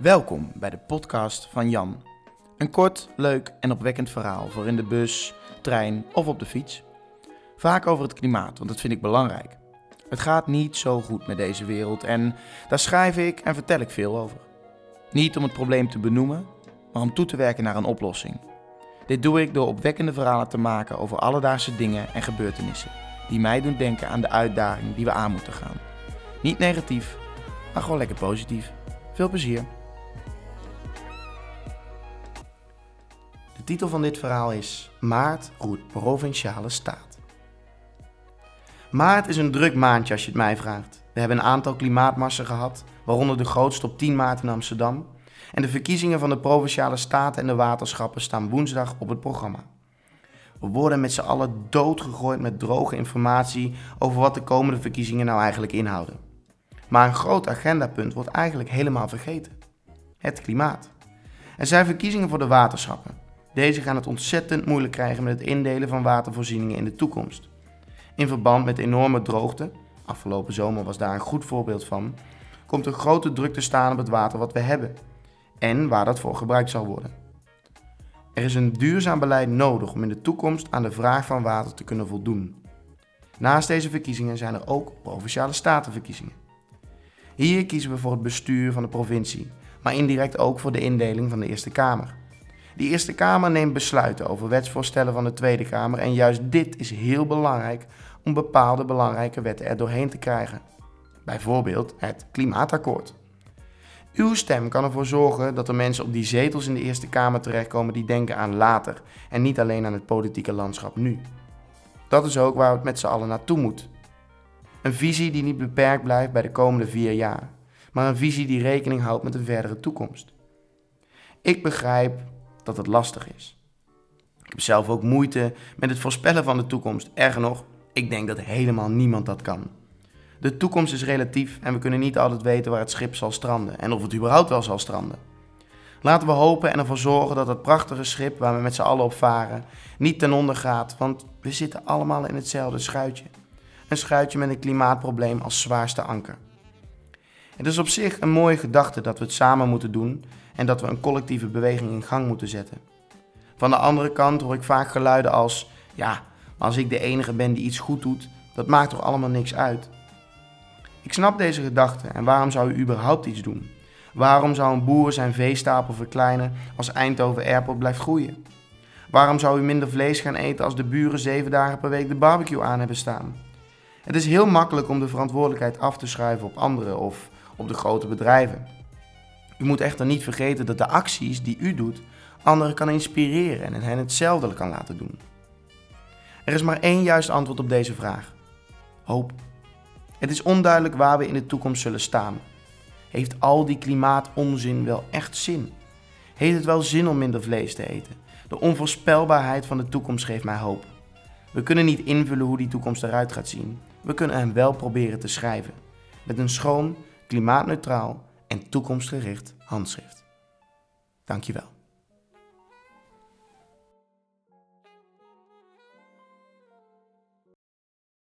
Welkom bij de podcast van Jan. Een kort, leuk en opwekkend verhaal voor in de bus, trein of op de fiets. Vaak over het klimaat, want dat vind ik belangrijk. Het gaat niet zo goed met deze wereld en daar schrijf ik en vertel ik veel over. Niet om het probleem te benoemen, maar om toe te werken naar een oplossing. Dit doe ik door opwekkende verhalen te maken over alledaagse dingen en gebeurtenissen die mij doen denken aan de uitdaging die we aan moeten gaan. Niet negatief, maar gewoon lekker positief. Veel plezier. Titel van dit verhaal is Maart roert provinciale staat. Maart is een druk maandje als je het mij vraagt. We hebben een aantal klimaatmarsen gehad, waaronder de grootste op 10 maart in Amsterdam. En de verkiezingen van de provinciale staten en de waterschappen staan woensdag op het programma. We worden met z'n allen doodgegooid met droge informatie over wat de komende verkiezingen nou eigenlijk inhouden. Maar een groot agendapunt wordt eigenlijk helemaal vergeten: het klimaat. Er zijn verkiezingen voor de waterschappen. Deze gaan het ontzettend moeilijk krijgen met het indelen van watervoorzieningen in de toekomst. In verband met enorme droogte, afgelopen zomer was daar een goed voorbeeld van, komt er grote druk te staan op het water wat we hebben en waar dat voor gebruikt zal worden. Er is een duurzaam beleid nodig om in de toekomst aan de vraag van water te kunnen voldoen. Naast deze verkiezingen zijn er ook provinciale statenverkiezingen. Hier kiezen we voor het bestuur van de provincie, maar indirect ook voor de indeling van de Eerste Kamer. Die Eerste Kamer neemt besluiten over wetsvoorstellen van de Tweede Kamer en juist dit is heel belangrijk om bepaalde belangrijke wetten er doorheen te krijgen. Bijvoorbeeld het Klimaatakkoord. Uw stem kan ervoor zorgen dat er mensen op die zetels in de Eerste Kamer terechtkomen die denken aan later en niet alleen aan het politieke landschap nu. Dat is ook waar het met z'n allen naartoe moet. Een visie die niet beperkt blijft bij de komende vier jaar, maar een visie die rekening houdt met een verdere toekomst. Ik begrijp dat het lastig is. Ik heb zelf ook moeite met het voorspellen van de toekomst. Erger nog, ik denk dat helemaal niemand dat kan. De toekomst is relatief en we kunnen niet altijd weten waar het schip zal stranden en of het überhaupt wel zal stranden. Laten we hopen en ervoor zorgen dat het prachtige schip waar we met z'n allen op varen niet ten onder gaat, want we zitten allemaal in hetzelfde schuitje. Een schuitje met een klimaatprobleem als zwaarste anker. Het is op zich een mooie gedachte dat we het samen moeten doen en dat we een collectieve beweging in gang moeten zetten. Van de andere kant hoor ik vaak geluiden als: ja, als ik de enige ben die iets goed doet, dat maakt toch allemaal niks uit. Ik snap deze gedachte en waarom zou u überhaupt iets doen? Waarom zou een boer zijn veestapel verkleinen als Eindhoven Airport blijft groeien? Waarom zou u minder vlees gaan eten als de buren zeven dagen per week de barbecue aan hebben staan? Het is heel makkelijk om de verantwoordelijkheid af te schuiven op anderen of op de grote bedrijven. U moet echter niet vergeten dat de acties die u doet anderen kan inspireren en hen hetzelfde kan laten doen. Er is maar één juist antwoord op deze vraag: hoop. Het is onduidelijk waar we in de toekomst zullen staan. Heeft al die klimaatonzin wel echt zin? Heeft het wel zin om minder vlees te eten? De onvoorspelbaarheid van de toekomst geeft mij hoop. We kunnen niet invullen hoe die toekomst eruit gaat zien. We kunnen hem wel proberen te schrijven. Met een schoon, klimaatneutraal en toekomstgericht handschrift. Dankjewel.